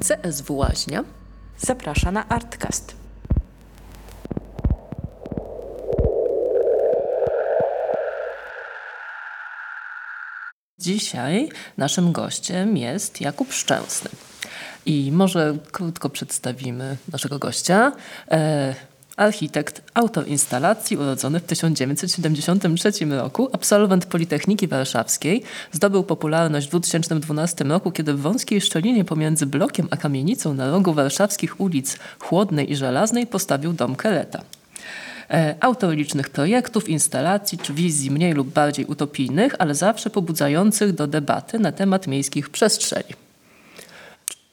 CSW Łaźnia zaprasza na Artcast. Dzisiaj naszym gościem jest Jakub Szczęsny. I może krótko przedstawimy naszego gościa. Architekt, autor instalacji, urodzony w 1973 roku, absolwent Politechniki Warszawskiej, zdobył popularność w 2012 roku, kiedy w wąskiej szczelinie pomiędzy blokiem a kamienicą na rogu warszawskich ulic Chłodnej i Żelaznej postawił dom Kereta. E, autor licznych projektów, instalacji czy wizji mniej lub bardziej utopijnych, ale zawsze pobudzających do debaty na temat miejskich przestrzeni.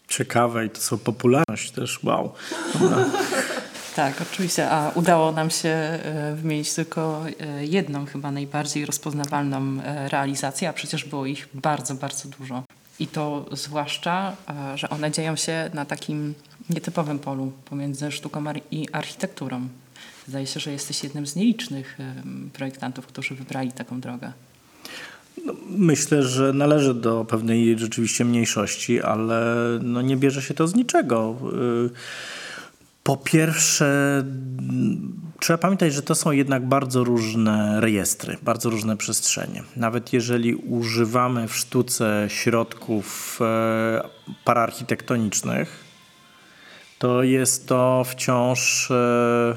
Ciekawe i to są popularność też, wow. Tak, oczywiście, a udało nam się e, wymienić tylko e, jedną chyba najbardziej rozpoznawalną realizację, a przecież było ich bardzo, bardzo dużo. I to zwłaszcza, że one dzieją się na takim nietypowym polu pomiędzy sztuką i architekturą. Zdaje się, że jesteś jednym z nielicznych projektantów, którzy wybrali taką drogę. No, myślę, że należy do pewnej rzeczywiście mniejszości, ale no nie bierze się to z niczego. Po pierwsze, trzeba pamiętać, że to są jednak bardzo różne rejestry, bardzo różne przestrzenie. Nawet jeżeli używamy w sztuce środków e, paraarchitektonicznych, to jest to wciąż e,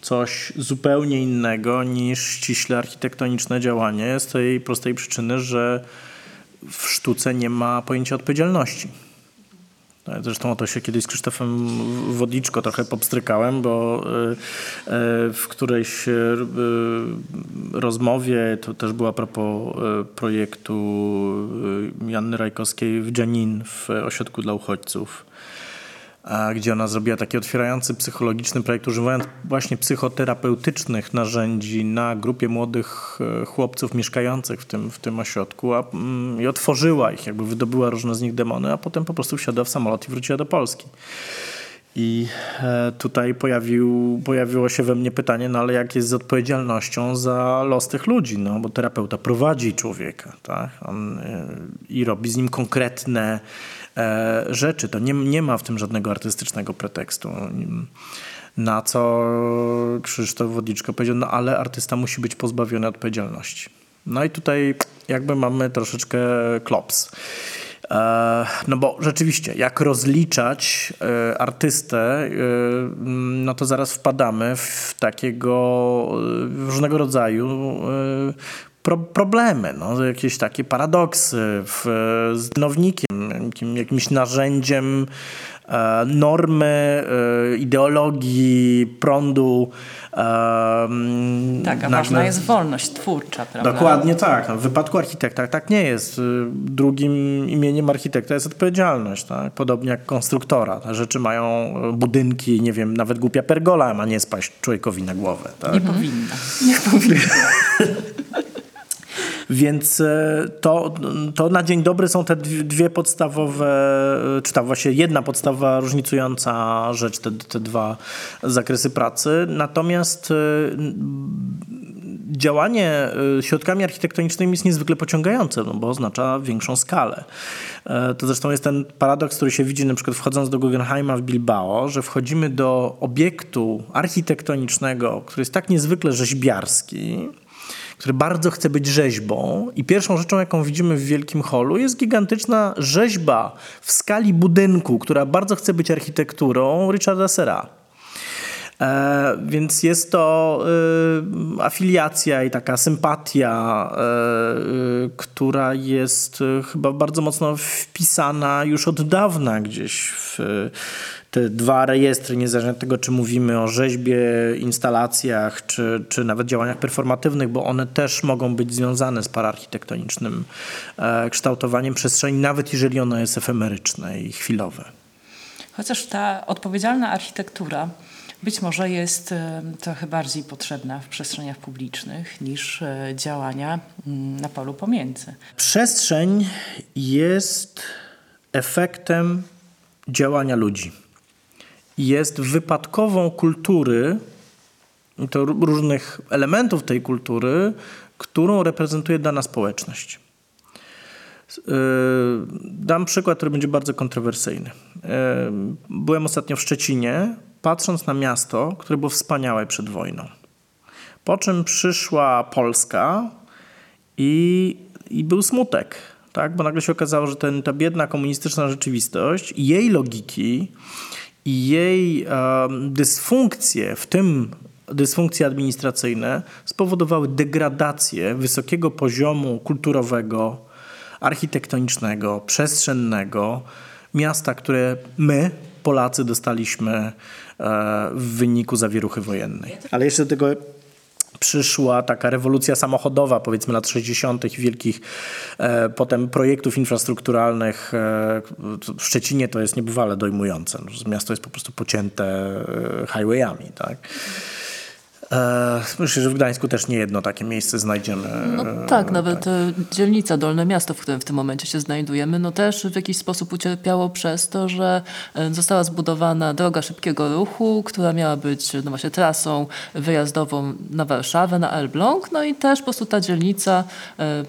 coś zupełnie innego niż ściśle architektoniczne działanie z tej prostej przyczyny, że w sztuce nie ma pojęcia odpowiedzialności. Zresztą o to się kiedyś z Krzysztofem Wodliczko trochę popstrykałem, bo e, e, w którejś e, rozmowie, to też była propos projektu Janny Rajkowskiej w Dzianin w ośrodku dla uchodźców gdzie ona zrobiła taki otwierający psychologiczny projekt, używając właśnie psychoterapeutycznych narzędzi na grupie młodych e, chłopców mieszkających w tym, w tym ośrodku a, mm, i otworzyła ich, jakby wydobyła różne z nich demony, a potem po prostu wsiadła w samolot i wróciła do Polski. I e, tutaj pojawił, pojawiło się we mnie pytanie, no ale jak jest z odpowiedzialnością za los tych ludzi? No bo terapeuta prowadzi człowieka, tak? On, e, I robi z nim konkretne rzeczy. To nie, nie ma w tym żadnego artystycznego pretekstu. Na co Krzysztof Wodliczko powiedział, no ale artysta musi być pozbawiony odpowiedzialności. No i tutaj jakby mamy troszeczkę klops. E, no bo rzeczywiście, jak rozliczać e, artystę, no to zaraz wpadamy w takiego różnego rodzaju pro, problemy, no, jakieś takie paradoksy w, z nownikiem, jakim, jakimś narzędziem e, normy, e, ideologii, prądu. E, tak, a ważna jest wolność twórcza, prawda? Dokładnie tak. No, w wypadku architekta tak nie jest. Drugim imieniem architekta jest odpowiedzialność, tak? podobnie jak konstruktora. Te rzeczy mają budynki, nie wiem, nawet głupia pergola ma nie spaść człowiekowi na głowę. Tak? Nie powinna. Nie powinna. Więc e, to, to na dzień dobry są te dwie podstawowe, e, czy tam właśnie jedna podstawowa różnicująca rzecz, te, te dwa zakresy pracy. Natomiast e, działanie środkami architektonicznymi jest niezwykle pociągające, no bo oznacza większą skalę. To zresztą jest ten paradoks, który się widzi na przykład wchodząc do Guggenheima w Bilbao, że wchodzimy do obiektu architektonicznego, który jest tak niezwykle rzeźbiarski, który bardzo chce być rzeźbą. I pierwszą rzeczą, jaką widzimy w Wielkim Holu, jest gigantyczna rzeźba w skali budynku, która bardzo chce być architekturą Richarda Serra. E, więc jest to e, afiliacja i taka sympatia, e, która jest chyba bardzo mocno wpisana już od dawna gdzieś w te dwa rejestry, niezależnie od tego, czy mówimy o rzeźbie, instalacjach, czy, czy nawet działaniach performatywnych, bo one też mogą być związane z paraarchitektonicznym e, kształtowaniem przestrzeni, nawet jeżeli ono jest efemeryczne i chwilowe. Chociaż ta odpowiedzialna architektura być może jest e, trochę bardziej potrzebna w przestrzeniach publicznych niż e, działania mm, na polu pomiędzy. Przestrzeń jest efektem działania ludzi jest wypadkową kultury, to różnych elementów tej kultury, którą reprezentuje dana społeczność. Dam przykład, który będzie bardzo kontrowersyjny. Byłem ostatnio w Szczecinie, patrząc na miasto, które było wspaniałe przed wojną. Po czym przyszła Polska i, i był smutek, tak? bo nagle się okazało, że ten, ta biedna komunistyczna rzeczywistość jej logiki i jej um, dysfunkcje, w tym dysfunkcje administracyjne, spowodowały degradację wysokiego poziomu kulturowego, architektonicznego, przestrzennego miasta, które my, Polacy, dostaliśmy e, w wyniku zawieruchy wojennej. Ale jeszcze do tego przyszła taka rewolucja samochodowa, powiedzmy lat 60. wielkich e, potem projektów infrastrukturalnych. E, w Szczecinie to jest niebywale dojmujące. Miasto jest po prostu pocięte e, highwayami. Tak? E, myślę, że w Gdańsku też nie jedno takie miejsce znajdziemy. No tak, nawet tak. dzielnica Dolne Miasto, w którym w tym momencie się znajdujemy, no też w jakiś sposób ucierpiało przez to, że e, została zbudowana droga szybkiego ruchu, która miała być no właśnie trasą wyjazdową na Warszawę, na Elbląg, no i też po prostu ta dzielnica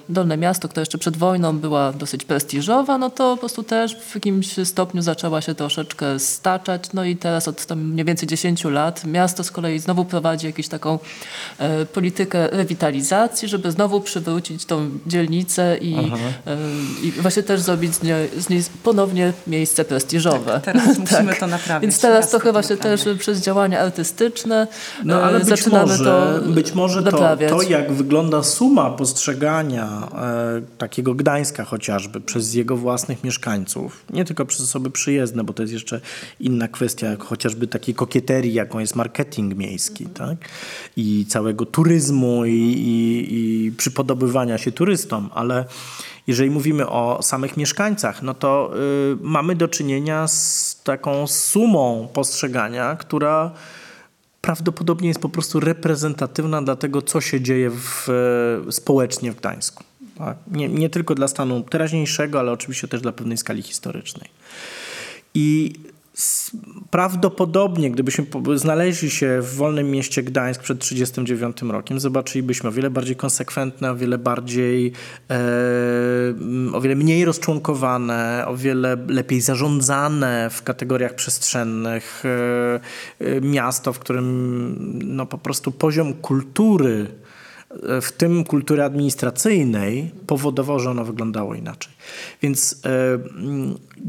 Dolne Miasto, która jeszcze przed wojną była dosyć prestiżowa, no to po prostu też w jakimś stopniu zaczęła się troszeczkę staczać, no i teraz od tam mniej więcej 10 lat miasto z kolei znowu prowadzi jakieś taką e, politykę rewitalizacji, żeby znowu przywrócić tą dzielnicę i, e, i właśnie też zrobić z niej, z niej ponownie miejsce prestiżowe. Tak, teraz musimy tak. to naprawić. Więc teraz to chyba się też przez działania artystyczne no, ale e, zaczynamy może, to Być może to, to, jak wygląda suma postrzegania e, takiego Gdańska chociażby przez jego własnych mieszkańców, nie tylko przez osoby przyjezdne, bo to jest jeszcze inna kwestia, jak chociażby takiej kokieterii, jaką jest marketing miejski, tak? I całego turyzmu i, i, i przypodobywania się turystom, ale jeżeli mówimy o samych mieszkańcach, no to y, mamy do czynienia z taką sumą postrzegania, która prawdopodobnie jest po prostu reprezentatywna dla tego, co się dzieje w, społecznie w Gdańsku. Tak? Nie, nie tylko dla stanu teraźniejszego, ale oczywiście też dla pewnej skali historycznej. I Prawdopodobnie, gdybyśmy znaleźli się w wolnym mieście Gdańsk przed 1939 rokiem, zobaczylibyśmy o wiele bardziej konsekwentne, o wiele bardziej, e, o wiele mniej rozczłonkowane, o wiele lepiej zarządzane w kategoriach przestrzennych e, e miasto, w którym no, po prostu poziom kultury w tym kultury administracyjnej powodował, że ono wyglądało inaczej. Więc e,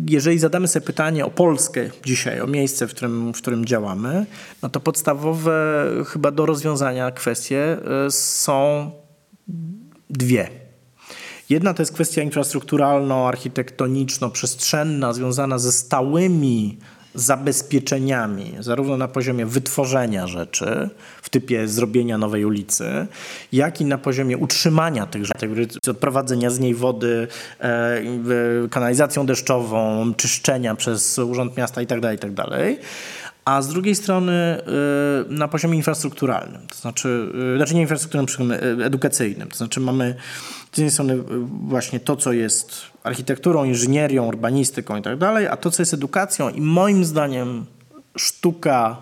jeżeli zadamy sobie pytanie o Polskę dzisiaj, o miejsce, w którym, w którym działamy, no to podstawowe chyba do rozwiązania kwestie e, są dwie. Jedna to jest kwestia infrastrukturalno-architektoniczno-przestrzenna, związana ze stałymi zabezpieczeniami, zarówno na poziomie wytworzenia rzeczy, w typie zrobienia nowej ulicy, jak i na poziomie utrzymania tych rzeczy, odprowadzenia z niej wody, e, kanalizacją deszczową, czyszczenia przez Urząd Miasta itd., itd., a z drugiej strony e, na poziomie infrastrukturalnym, to znaczy, e, znaczy nie infrastrukturalnym, edukacyjnym, to znaczy mamy z jednej strony właśnie to, co jest architekturą, inżynierią, urbanistyką i tak dalej, a to, co jest edukacją i moim zdaniem sztuka,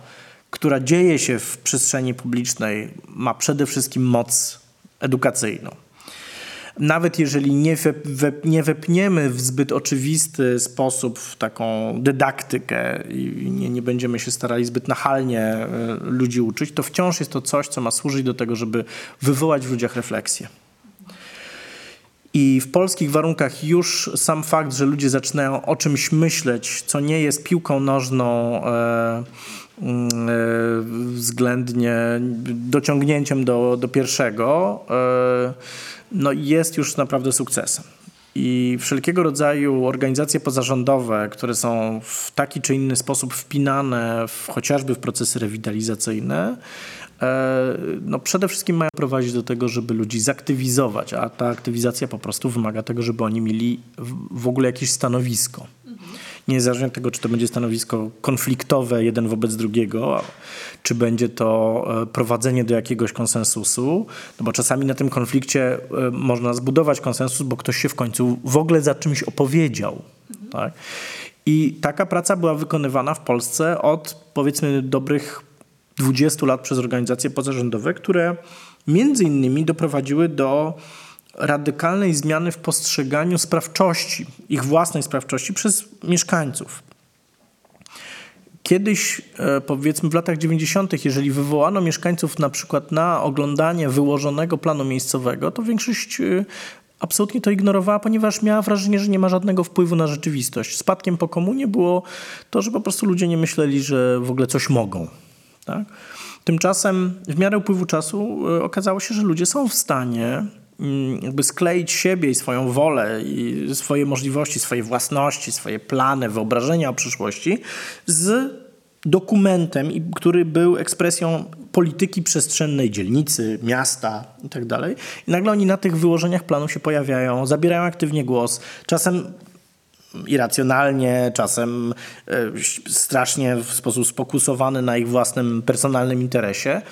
która dzieje się w przestrzeni publicznej, ma przede wszystkim moc edukacyjną. Nawet jeżeli nie, nie wepniemy w zbyt oczywisty sposób w taką dydaktykę i nie, nie będziemy się starali zbyt nachalnie y, ludzi uczyć, to wciąż jest to coś, co ma służyć do tego, żeby wywołać w ludziach refleksję. I w polskich warunkach już sam fakt, że ludzie zaczynają o czymś myśleć, co nie jest piłką nożną, e, mm, e, względnie dociągnięciem do, do pierwszego, e, no jest już naprawdę sukcesem. I wszelkiego rodzaju organizacje pozarządowe, które są w taki czy inny sposób wpinane w, chociażby w procesy rewitalizacyjne, E, no przede wszystkim mają prowadzić do tego, żeby ludzi zaktywizować, a ta aktywizacja po prostu wymaga tego, żeby oni mieli w ogóle jakieś stanowisko. Niezależnie od tego, czy to będzie stanowisko konfliktowe jeden wobec drugiego, czy będzie to e, prowadzenie do jakiegoś konsensusu, no bo czasami na tym konflikcie e, można zbudować konsensus, bo ktoś się w końcu w ogóle za czymś opowiedział. Mhm. Tak? I taka praca była wykonywana w Polsce od powiedzmy dobrych 20 lat przez organizacje pozarządowe, które między innymi doprowadziły do radykalnej zmiany w postrzeganiu sprawczości, ich własnej sprawczości przez mieszkańców. Kiedyś, e, powiedzmy w latach 90., jeżeli wywołano mieszkańców na przykład na oglądanie wyłożonego planu miejscowego, to większość e, absolutnie to ignorowała, ponieważ miała wrażenie, że nie ma żadnego wpływu na rzeczywistość. Spadkiem po komunie było to, że po prostu ludzie nie myśleli, że w ogóle coś mogą. Tak? Tymczasem w miarę upływu czasu e, okazało się, że ludzie są w stanie jakby skleić siebie i swoją wolę, i swoje możliwości, swoje własności, swoje plany, wyobrażenia o przyszłości z dokumentem, który był ekspresją polityki przestrzennej dzielnicy, miasta itd. Tak I nagle oni na tych wyłożeniach planu się pojawiają, zabierają aktywnie głos, czasem irracjonalnie, czasem e, strasznie w sposób spokusowany na ich własnym personalnym interesie.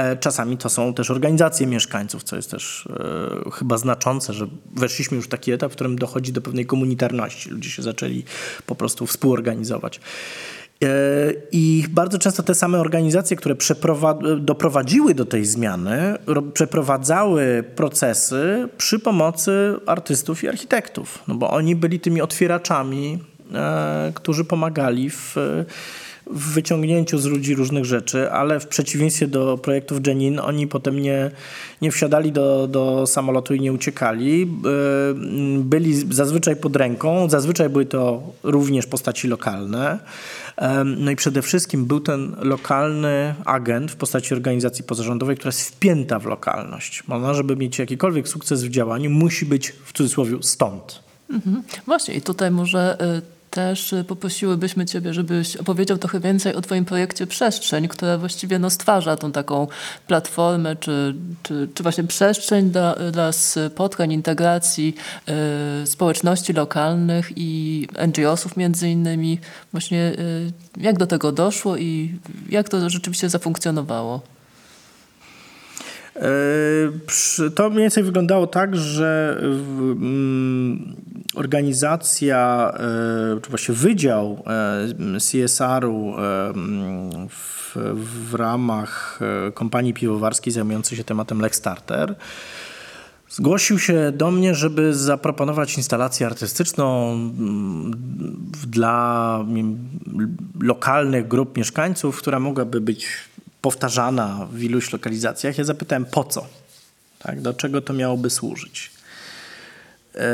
E, czasami to są też organizacje mieszkańców, co jest też e, chyba znaczące, że weszliśmy już w taki etap, w którym dochodzi do pewnej komunitarności. Ludzie się zaczęli po prostu współorganizować. E, I bardzo często te same organizacje, które doprowadziły do tej zmiany, przeprowadzały procesy przy pomocy artystów i architektów, no bo oni byli tymi otwieraczami, e, którzy pomagali w, w wyciągnięciu z ludzi różnych rzeczy, ale w przeciwieństwie do projektów Jenin, oni potem nie, nie wsiadali do, do samolotu i nie uciekali. E, byli zazwyczaj pod ręką, zazwyczaj były to również postaci lokalne. No i przede wszystkim był ten lokalny agent w postaci organizacji pozarządowej, która jest wpięta w lokalność. Ona, żeby mieć jakikolwiek sukces w działaniu, musi być w cudzysłowie stąd. Mhm. Właśnie i tutaj może y, też y, poprosiłybyśmy Ciebie, żebyś opowiedział trochę więcej o Twoim projekcie Przestrzeń, która właściwie no, stwarza tą taką platformę, czy, czy, czy właśnie przestrzeń dla, dla spotkań, integracji y, społeczności lokalnych i NGO-sów między innymi. Właśnie y, jak do tego doszło i jak to rzeczywiście zafunkcjonowało? E, to mniej więcej wyglądało tak, że mm, organizacja, e, czy właściwie wydział e, CSR-u w, w ramach kompanii piwowarskiej zajmującej się tematem Lexstarter Zgłosił się do mnie, żeby zaproponować instalację artystyczną mm, dla mm, lokalnych grup mieszkańców, która mogłaby być powtarzana w iluś lokalizacjach. Ja zapytałem po co, tak? do czego to miałoby służyć. E,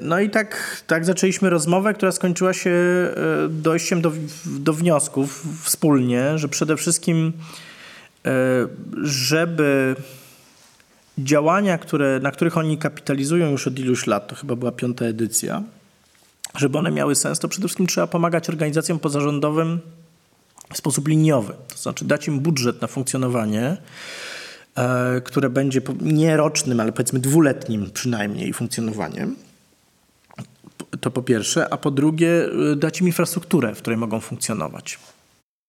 no i tak, tak zaczęliśmy rozmowę, która skończyła się e, dojściem do, do wniosków wspólnie, że przede wszystkim, e, żeby działania, które, na których oni kapitalizują już od iluś lat, to chyba była piąta edycja, żeby one miały sens, to przede wszystkim trzeba pomagać organizacjom pozarządowym w sposób liniowy. To znaczy dać im budżet na funkcjonowanie, e, które będzie nie rocznym, ale powiedzmy dwuletnim przynajmniej funkcjonowaniem. To po pierwsze, a po drugie e, dać im infrastrukturę, w której mogą funkcjonować.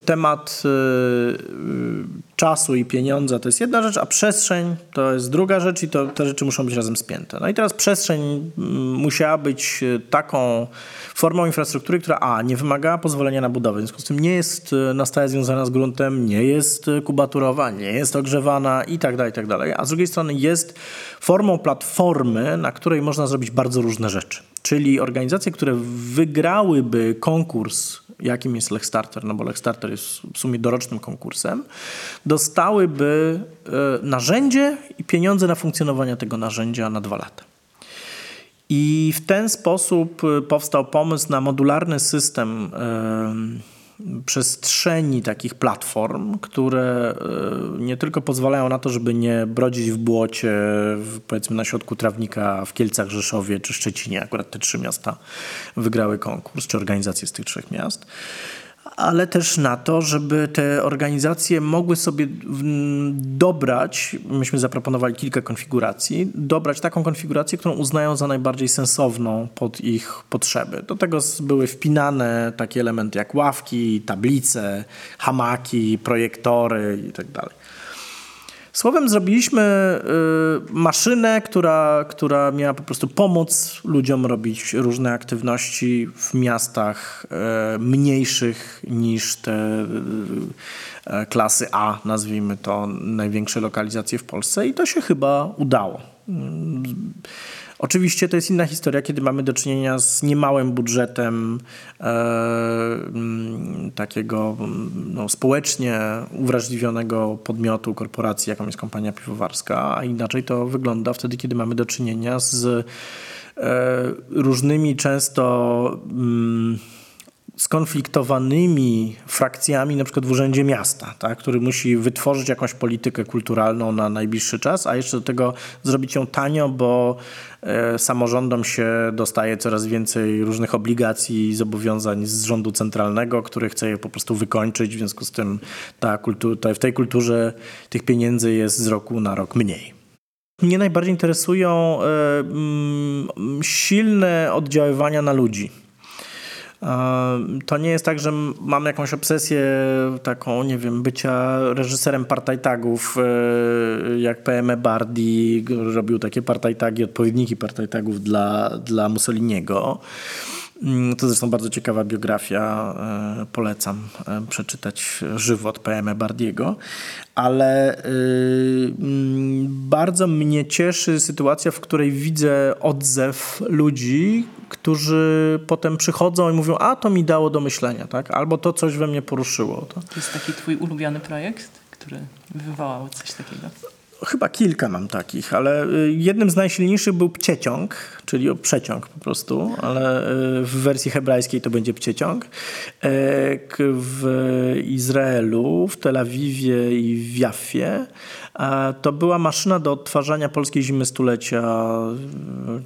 Temat y, y, czasu i pieniądza to jest jedna rzecz, a przestrzeń to jest druga rzecz i to, te rzeczy muszą być razem spięte. No i teraz przestrzeń musiała być y, taką formą infrastruktury, która a, nie wymagała pozwolenia na budowę, w związku z tym nie jest na stałe związana z gruntem, nie jest kubaturowa, nie jest ogrzewana i tak dalej, i tak dalej. A z drugiej strony jest formą platformy, na której można zrobić bardzo różne rzeczy. Czyli organizacje, które wygrałyby konkurs jakim jest Lechstarter, no bo Lechstarter jest w sumie dorocznym konkursem, dostałyby e, narzędzie i pieniądze na funkcjonowanie tego narzędzia na dwa lata. I w ten sposób e, powstał pomysł na modularny system przestrzeni takich platform, które e, nie tylko pozwalają na to, żeby nie brodzić w błocie, powiedzmy na środku trawnika w Kielcach, Rzeszowie czy Szczecinie, akurat te trzy miasta wygrały konkurs, czy organizacje z tych trzech miast, ale też na to, żeby te organizacje mogły sobie dobrać, myśmy zaproponowali kilka konfiguracji, dobrać taką konfigurację, którą uznają za najbardziej sensowną pod ich potrzeby. Do tego były wpinane takie elementy jak ławki, tablice, hamaki, projektory itd. Słowem, zrobiliśmy y, maszynę, która, która miała po prostu pomóc ludziom robić różne aktywności w miastach y, mniejszych niż te y, klasy A, nazwijmy to, największe lokalizacje w Polsce, i to się chyba udało. Oczywiście to jest inna historia, kiedy mamy do czynienia z niemałym budżetem e, mm, takiego no, społecznie uwrażliwionego podmiotu, korporacji, jaką jest kompania piwowarska, a inaczej to wygląda wtedy, kiedy mamy do czynienia z e, różnymi często. Mm, skonfliktowanymi frakcjami, na przykład w Urzędzie Miasta, tak, który musi wytworzyć jakąś politykę kulturalną na najbliższy czas, a jeszcze do tego zrobić ją tanio, bo e, samorządom się dostaje coraz więcej różnych obligacji i zobowiązań z rządu centralnego, który chce je po prostu wykończyć, w związku z tym ta kultura, w tej kulturze tych pieniędzy jest z roku na rok mniej. Mnie najbardziej interesują e, mm, silne oddziaływania na ludzi to nie jest tak, że mam jakąś obsesję taką, nie wiem, bycia reżyserem partajtagów, e, jak PM Bardi robił takie partajtagi, odpowiedniki partajtagów dla, dla Mussoliniego. Mm, to zresztą bardzo ciekawa biografia, e, polecam e, przeczytać żywot PM Bardiego, ale mm, bardzo mnie cieszy sytuacja, w której widzę odzew ludzi, którzy potem przychodzą i mówią, a to mi dało do myślenia, tak? albo to coś we mnie poruszyło. To, to jest taki twój ulubiony projekt, który wywołał coś takiego? Chyba kilka mam takich, ale y, jednym z najsilniejszych był pcieciąg, czyli przeciąg po prostu, ale y, w wersji hebrajskiej to będzie pcieciąg. E, w Izraelu, w Tel Awiwie i w Jaffie to była maszyna do odtwarzania polskiej zimy stulecia,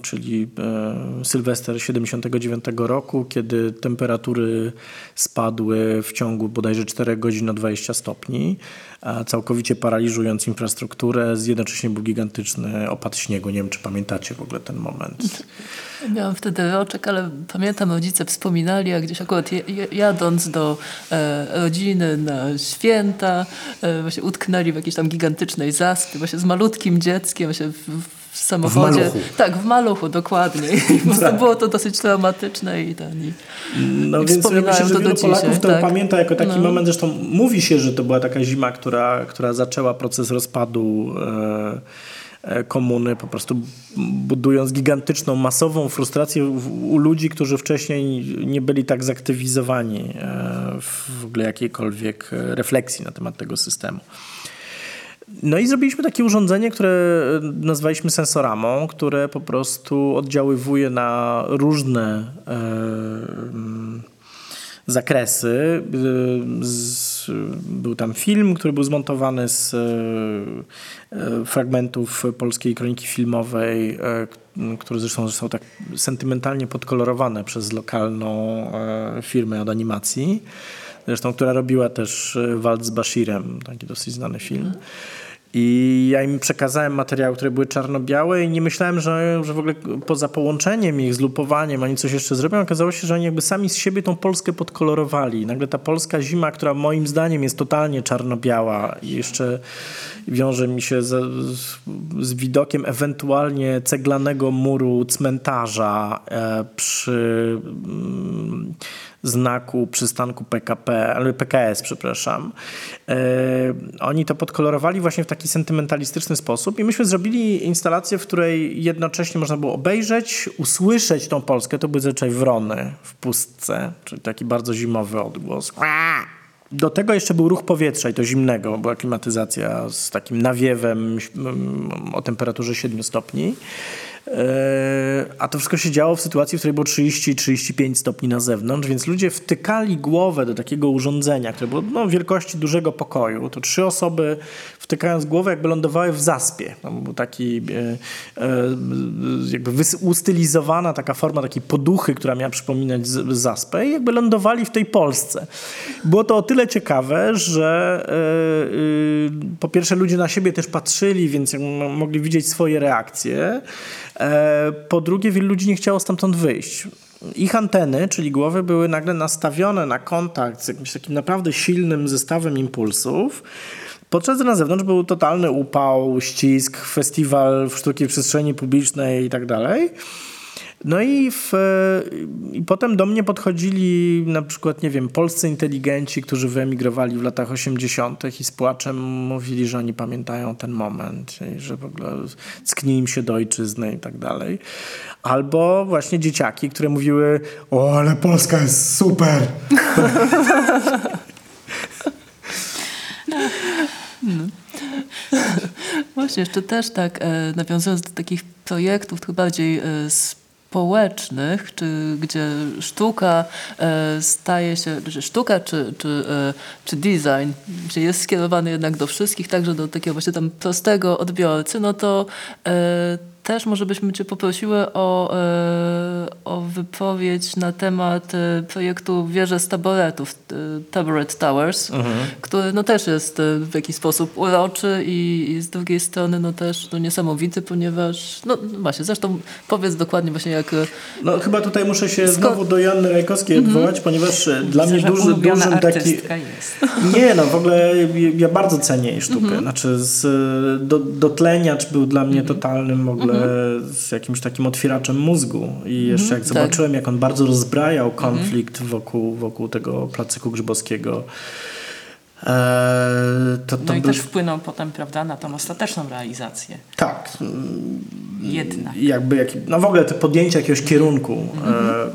czyli e, Sylwester 79 roku, kiedy temperatury spadły w ciągu bodajże 4 godzin o 20 stopni, całkowicie paraliżując infrastrukturę. Jednocześnie był gigantyczny opad śniegu. Nie wiem, czy pamiętacie w ogóle ten moment. Miałam wtedy roczek, ale pamiętam, rodzice wspominali, jak gdzieś akurat jadąc do e, rodziny na święta, e, właśnie utknęli w jakiejś tam gigantycznej zaspie, właśnie z malutkim dzieckiem, właśnie w, w samochodzie. W maluchu. Tak, w maluchu, dokładnie. Tak. było to dosyć traumatyczne i ten. I, no i więc ja myślę, że wielu Polaków to tak. pamięta jako taki no. moment, zresztą mówi się, że to była taka zima, która, która zaczęła proces rozpadu E, komuny, po prostu budując gigantyczną, masową frustrację u ludzi, którzy wcześniej nie byli tak zaktywizowani e, w ogóle jakiejkolwiek e, refleksji na temat tego systemu. No i zrobiliśmy takie urządzenie, które nazwaliśmy sensoramą, które po prostu oddziaływuje na różne zakresy. Był tam film, który był zmontowany z e, fragmentów polskiej kroniki filmowej, e, które zresztą zostały tak sentymentalnie podkolorowane przez lokalną e, firmę od animacji. Zresztą, która robiła też Walt z Bashirem, taki dosyć znany film. Mhm. I ja im przekazałem materiały, które były czarno-białe i nie myślałem, że, że w ogóle poza połączeniem ich, zlupowaniem, oni coś jeszcze zrobią. Okazało się, że oni jakby sami z siebie tą Polskę podkolorowali. Nagle ta polska zima, która moim zdaniem jest totalnie czarno-biała i jeszcze wiąże mi się z, z widokiem ewentualnie ceglanego muru cmentarza e, przy... Mm, znaku przystanku PKP, PKS, przepraszam. E, oni to podkolorowali właśnie w taki sentymentalistyczny sposób i myśmy zrobili instalację, w której jednocześnie można było obejrzeć, usłyszeć tą Polskę. To były zazwyczaj wrony w pustce, czyli taki bardzo zimowy odgłos. Do tego jeszcze był ruch powietrza i to zimnego, była klimatyzacja z takim nawiewem o temperaturze 7 stopni. E, a to wszystko się działo w sytuacji, w której było 30-35 stopni na zewnątrz, więc ludzie wtykali głowę do takiego urządzenia, które było no, wielkości dużego pokoju. To trzy osoby wtykając głowę jakby lądowały w zaspie. Tam był taki e, e, jakby ustylizowana taka forma takiej poduchy, która miała przypominać zaspę i jakby lądowali w tej Polsce. Było to o tyle ciekawe, że po pierwsze ludzie na siebie też patrzyli, więc mogli widzieć swoje reakcje. E, po drugie, wielu ludzi nie chciało stamtąd wyjść. Ich anteny, czyli głowy, były nagle nastawione na kontakt z jakimś takim naprawdę silnym zestawem impulsów. Podczas na zewnątrz był totalny upał, ścisk, festiwal w sztuki przestrzeni publicznej i tak dalej. No i, w, i potem do mnie podchodzili na przykład, nie wiem, polscy inteligenci, którzy wyemigrowali w latach 80. i z płaczem mówili, że oni pamiętają ten moment, że w ogóle sknie im się do ojczyzny i tak dalej. Albo właśnie dzieciaki, które mówiły, o, ale Polska jest super. No. Właśnie, jeszcze też tak, e, nawiązując do takich projektów trochę bardziej e, społecznych, czy gdzie sztuka e, staje się, czy sztuka czy, czy, e, czy design, czy jest skierowany jednak do wszystkich, także do takiego właśnie tam prostego odbiorcy, no to e, też może byśmy Cię poprosiły o, e, o wypowiedź na temat e, projektu Wieże z taboretów, Taboret Towers, Mhm. który no też jest e, w jakiś sposób uroczy i, i z drugiej strony no też no niesamowity, ponieważ no właśnie, zresztą powiedz dokładnie właśnie jak... No chyba tutaj muszę się Sko- znowu do Joanny Rajkowskiej odwołać, ponieważ dla mnie duży, dużym taki... jest. Nie, no w ogóle ja bardzo cenię jej sztukę. Znaczy z, do, dotleniacz był dla mnie totalnym w ogóle z jakimś takim otwieraczem mózgu. I jeszcze jak tak. zobaczyłem, jak on bardzo rozbrajał konflikt wokół, wokół tego placyku grzybowskiego, e, to, to No i był... też wpłynął potem, prawda, na tą ostateczną realizację. Tak, Jednak. jakby, jak, no w ogóle te podjęcie jakiegoś kierunku. E,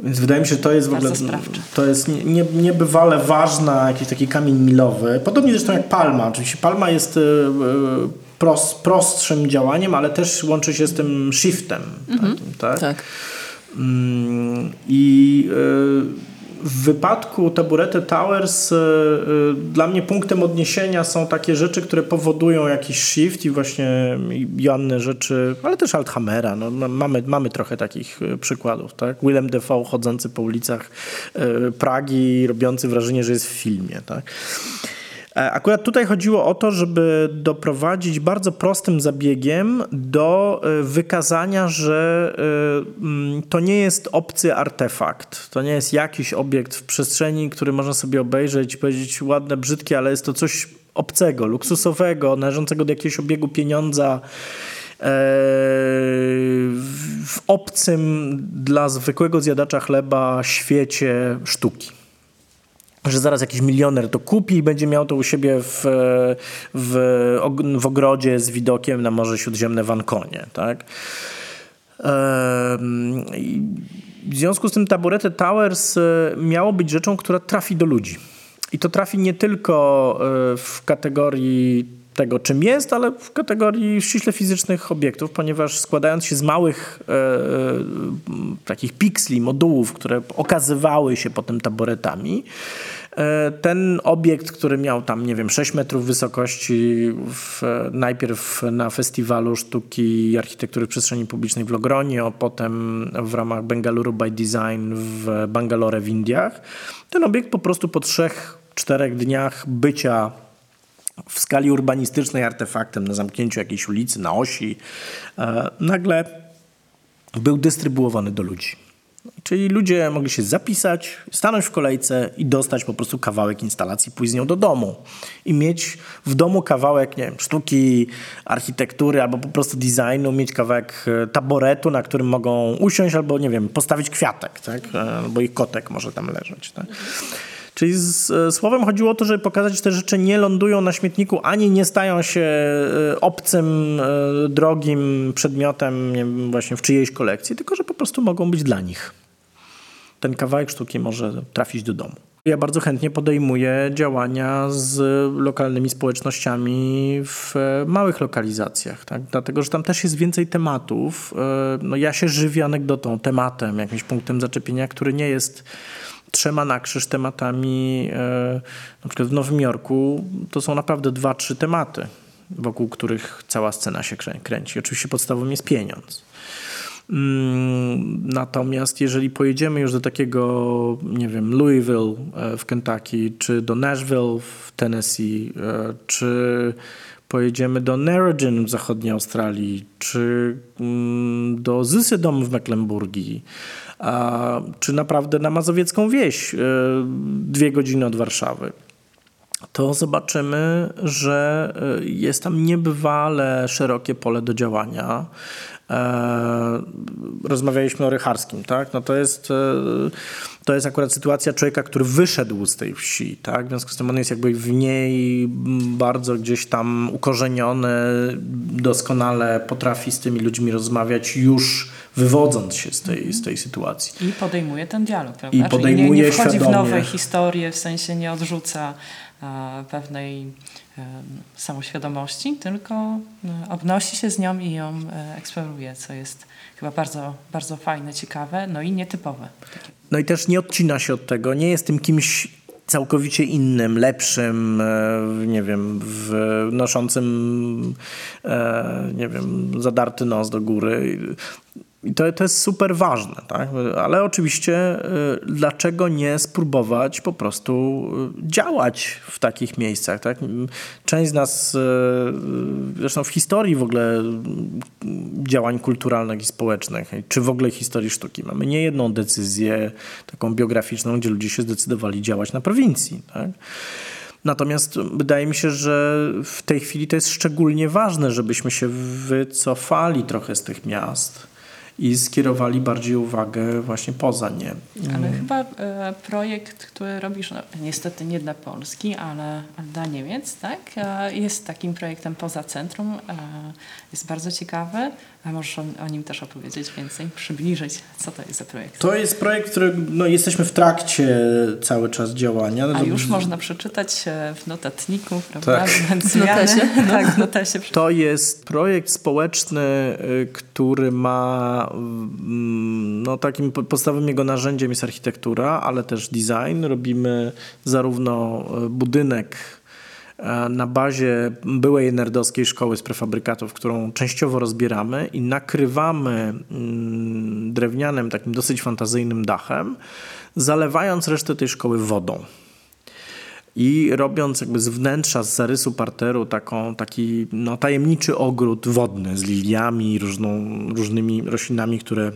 więc wydaje mi się, że to jest w ogóle to jest nie, nie, niebywale ważna, jakiś taki kamień milowy. Podobnie zresztą jak Palma. Oczywiście Palma jest e, prost, prostszym działaniem, ale też łączy się z tym shiftem. Takim, tak? Tak. Mm, I e, w wypadku Taburety Towers e, e, dla mnie punktem odniesienia są takie rzeczy, które powodują jakiś shift i właśnie Joanny rzeczy, ale też Althammera. No, no, mamy, mamy trochę takich przykładów. Tak? Willem Dafoe chodzący po ulicach Pragi, robiący wrażenie, że jest w filmie. Tak? E, Akurat tutaj chodziło o to, żeby doprowadzić bardzo prostym zabiegiem do e, wykazania, że e, mm, to nie jest obcy artefakt. To nie jest jakiś obiekt w przestrzeni, który można sobie obejrzeć i powiedzieć ładne, brzydkie, ale jest to coś obcego, luksusowego, należącego do jakiegoś obiegu pieniądza w obcym dla zwykłego zjadacza chleba świecie sztuki że zaraz jakiś milioner to kupi i będzie miał to u siebie w, w, w ogrodzie z widokiem na Morze Śródziemne w Anconie. Tak? W związku z tym Taburety Towers e, miało być rzeczą, która trafi do ludzi. I to trafi nie tylko e, w kategorii tego, czym jest, ale w kategorii ściśle fizycznych obiektów, ponieważ składając się z małych e, e, takich piksli, modułów, które okazywały się potem taboretami, e, ten obiekt, który miał tam, nie wiem, 6 metrów wysokości, w, najpierw na Festiwalu Sztuki i Architektury Przestrzeni Publicznej w Logronie, a potem w ramach Bengaluru by Design w Bangalore w Indiach, ten obiekt po prostu po trzech, czterech dniach bycia w skali urbanistycznej artefaktem na zamknięciu jakiejś ulicy, na osi, e, nagle był dystrybuowany do ludzi. Czyli ludzie mogli się zapisać, stanąć w kolejce i dostać po prostu kawałek instalacji, pójść z nią do domu. I mieć w domu kawałek, nie wiem, sztuki, architektury albo po prostu designu, mieć kawałek e, taboretu, na którym mogą usiąść albo, nie wiem, postawić kwiatek, tak? E, albo ich kotek może tam leżeć. Tak? Czyli z e, słowem chodziło o to, żeby pokazać, że te rzeczy nie lądują na śmietniku, ani nie stają się e, obcym, e, drogim przedmiotem wiem, właśnie w czyjejś kolekcji, tylko że po prostu mogą być dla nich. Ten kawałek sztuki może trafić do domu. Ja bardzo chętnie podejmuję działania z lokalnymi społecznościami w małych lokalizacjach, tak? dlatego że tam też jest więcej tematów. No ja się żywię anegdotą, tematem, jakimś punktem zaczepienia, który nie jest trzema na krzyż tematami. e, Na przykład w Nowym Jorku to są naprawdę dwa, trzy tematy, wokół których cała scena się krę- kręci. Oczywiście podstawą jest pieniądz. Mm, Natomiast jeżeli pojedziemy już do takiego, nie wiem, Louisville e, w Kentucky, czy do Nashville w Tennessee, e, czy pojedziemy do Narrogin w zachodniej Australii, czy mm, do Zysydom w Mecklenburgii, czy naprawdę na Mazowiecką Wieś, e, dwie godziny od Warszawy, to zobaczymy, że y, jest tam niebywale szerokie pole do działania. E, rozmawialiśmy o Rycharskim, tak? No to jest, e, to jest akurat sytuacja człowieka, który wyszedł z tej wsi, tak? W związku z tym on jest jakby w niej bardzo gdzieś tam ukorzeniony, doskonale potrafi z tymi ludźmi rozmawiać już wywodząc się z tej, z tej sytuacji. I podejmuje ten dialog, prawda? I Czyli podejmuje nie, nie wchodzi świadomie. w nowe historie, w sensie nie odrzuca e, pewnej samoświadomości, tylko obnosi się z nią i ją eksploruje, co jest chyba bardzo, bardzo fajne, ciekawe, no i nietypowe. No i też nie odcina się od tego, nie jest tym kimś całkowicie innym, lepszym, e, nie wiem, noszącym, e, nie wiem, zadarty nos do góry. I to, to jest super ważne, tak? ale oczywiście y, dlaczego nie spróbować po prostu y, działać w takich miejscach? Tak? Część z nas, y, zresztą w historii w ogóle działań kulturalnych i społecznych, czy w ogóle historii sztuki, mamy nie jedną decyzję taką biograficzną, gdzie ludzie się zdecydowali działać na prowincji. Tak? Natomiast wydaje mi się, że w tej chwili to jest szczególnie ważne, żebyśmy się wycofali trochę z tych miast i skierowali bardziej uwagę właśnie poza nie. Ale chyba e, projekt, który robisz, no, niestety nie dla Polski, ale dla Niemiec, tak? E, jest takim projektem poza centrum. E, jest bardzo ciekawy. A możesz o, o, nim też opowiedzieć więcej, przybliżyć, co to jest za projekt? To jest projekt, który no, jesteśmy w trakcie cały czas działania. A już można przeczytać w notatniku, prawda? Tak. W notesie. tak, w notesie. To jest projekt społeczny, który ma no, takim podstawowym jego narzędziem jest architektura, ale też design. Robimy zarówno budynek na bazie byłej nerdowskiej szkoły z prefabrykatów, którą częściowo rozbieramy i nakrywamy drewnianym, takim dosyć fantazyjnym dachem, zalewając resztę tej szkoły wodą. I robiąc jakby z wnętrza, z zarysu parteru taką, taki no, tajemniczy ogród wodny z liliami, różną, różnymi roślinami, które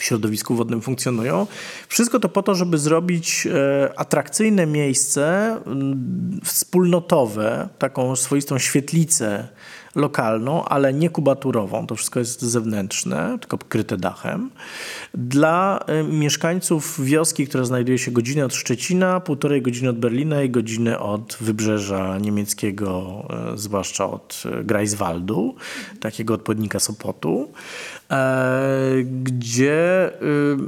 w środowisku wodnym funkcjonują. Wszystko to po to, żeby zrobić e, atrakcyjne miejsce wspólnotowe, taką swoistą świetlicę lokalną, ale nie kubaturową. To wszystko jest zewnętrzne, tylko kryte dachem. Dla mieszkańców wioski, która znajduje się godzinę od Szczecina, półtorej godziny od Berlina i godziny od wybrzeża niemieckiego, e, zwłaszcza od Greifswaldu, takiego odpowiednika Sopotu, e, gdzie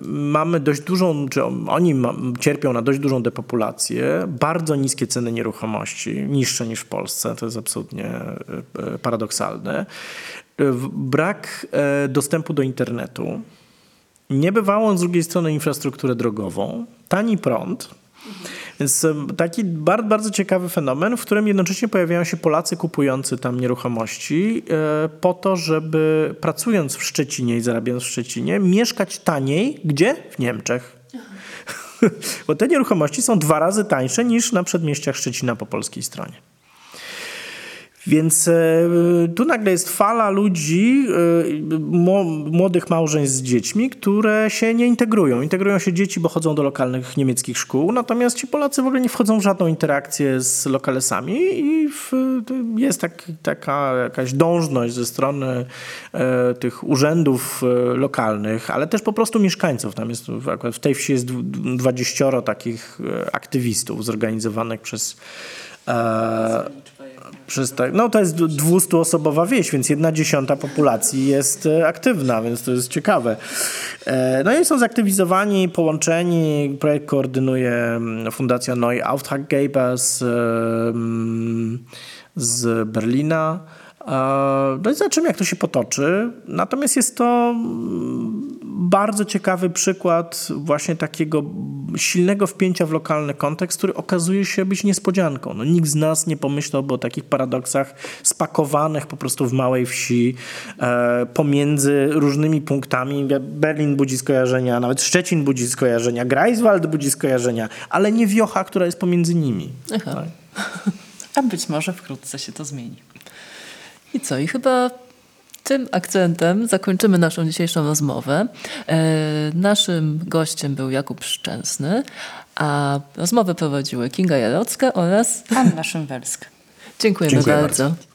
mamy dość dużą, czy oni cierpią na dość dużą depopulację, bardzo niskie ceny nieruchomości, niższe niż w Polsce, to jest absolutnie paradoksalne. Brak dostępu do internetu, niebywałą z drugiej strony infrastrukturę drogową, tani prąd. Więc taki bardzo, bardzo ciekawy fenomen, w którym jednocześnie pojawiają się Polacy kupujący tam nieruchomości po to, żeby pracując w Szczecinie i zarabiając w Szczecinie, mieszkać taniej. Gdzie? W Niemczech. Bo te nieruchomości są dwa razy tańsze niż na przedmieściach Szczecina po polskiej stronie. Więc tu nagle jest fala ludzi, młodych małżeństw z dziećmi, które się nie integrują. Integrują się dzieci, bo chodzą do lokalnych niemieckich szkół, natomiast ci Polacy w ogóle nie wchodzą w żadną interakcję z lokalesami i w, jest tak, taka jakaś dążność ze strony e, tych urzędów lokalnych, ale też po prostu mieszkańców. Tam jest, w tej wsi jest dwadzieścioro takich aktywistów zorganizowanych przez e, no to jest 200-osobowa wieś, więc jedna dziesiąta populacji jest aktywna, więc to jest ciekawe. No i są zaktywizowani, połączeni. Projekt koordynuje Fundacja Neue Auftraggeber z, z Berlina. No i zobaczymy, jak to się potoczy. Natomiast jest to bardzo ciekawy przykład właśnie takiego silnego wpięcia w lokalny kontekst, który okazuje się być niespodzianką. No, nikt z nas nie pomyślałby o takich paradoksach spakowanych po prostu w małej wsi e, pomiędzy różnymi punktami. Berlin budzi skojarzenia, nawet Szczecin budzi skojarzenia, Greifswald budzi skojarzenia, ale nie wiocha, która jest pomiędzy nimi. Tak? A być może wkrótce się to zmieni. I co? I chyba Tym akcentem zakończymy naszą dzisiejszą rozmowę. E, naszym gościem był Jakub Szczęsny, a rozmowę prowadziły Kinga Jarocka oraz Anna Szymwelska. Dziękujemy Dziękuję bardzo. bardzo.